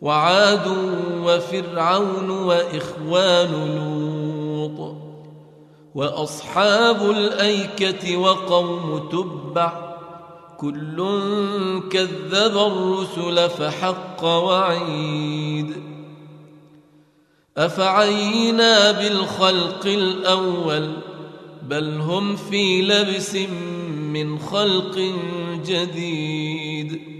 وعاد وفرعون وإخوان لوط وأصحاب الأيكة وقوم تبع كل كذب الرسل فحق وعيد أفعينا بالخلق الأول بل هم في لبس من خلق جديد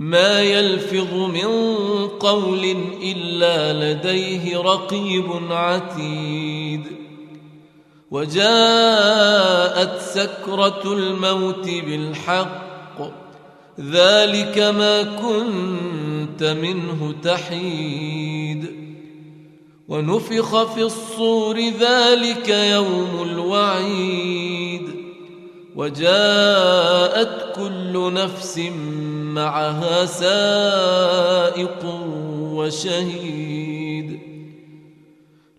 ما يلفظ من قول إلا لديه رقيب عتيد. وجاءت سكرة الموت بالحق ذلك ما كنت منه تحيد. ونفخ في الصور ذلك يوم الوعيد. وجاءت كل نفس معها سائق وشهيد.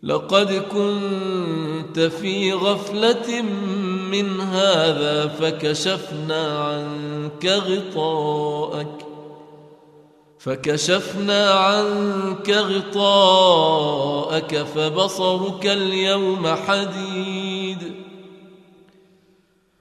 لقد كنت في غفلة من هذا فكشفنا عنك غطاءك. فكشفنا عنك غطاءك فبصرك اليوم حديد.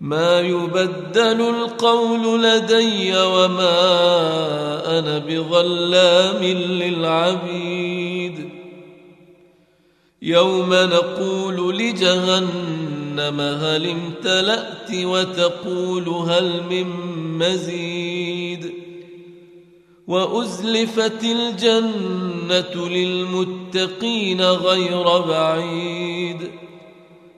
ما يبدل القول لدي وما أنا بظلام للعبيد. يوم نقول لجهنم هل امتلأت وتقول هل من مزيد. وأزلفت الجنة للمتقين غير بعيد.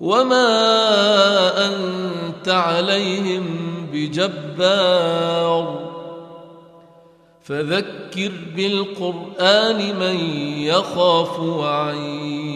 وما انت عليهم بجبار. فذكر بالقران من يخاف وعيد.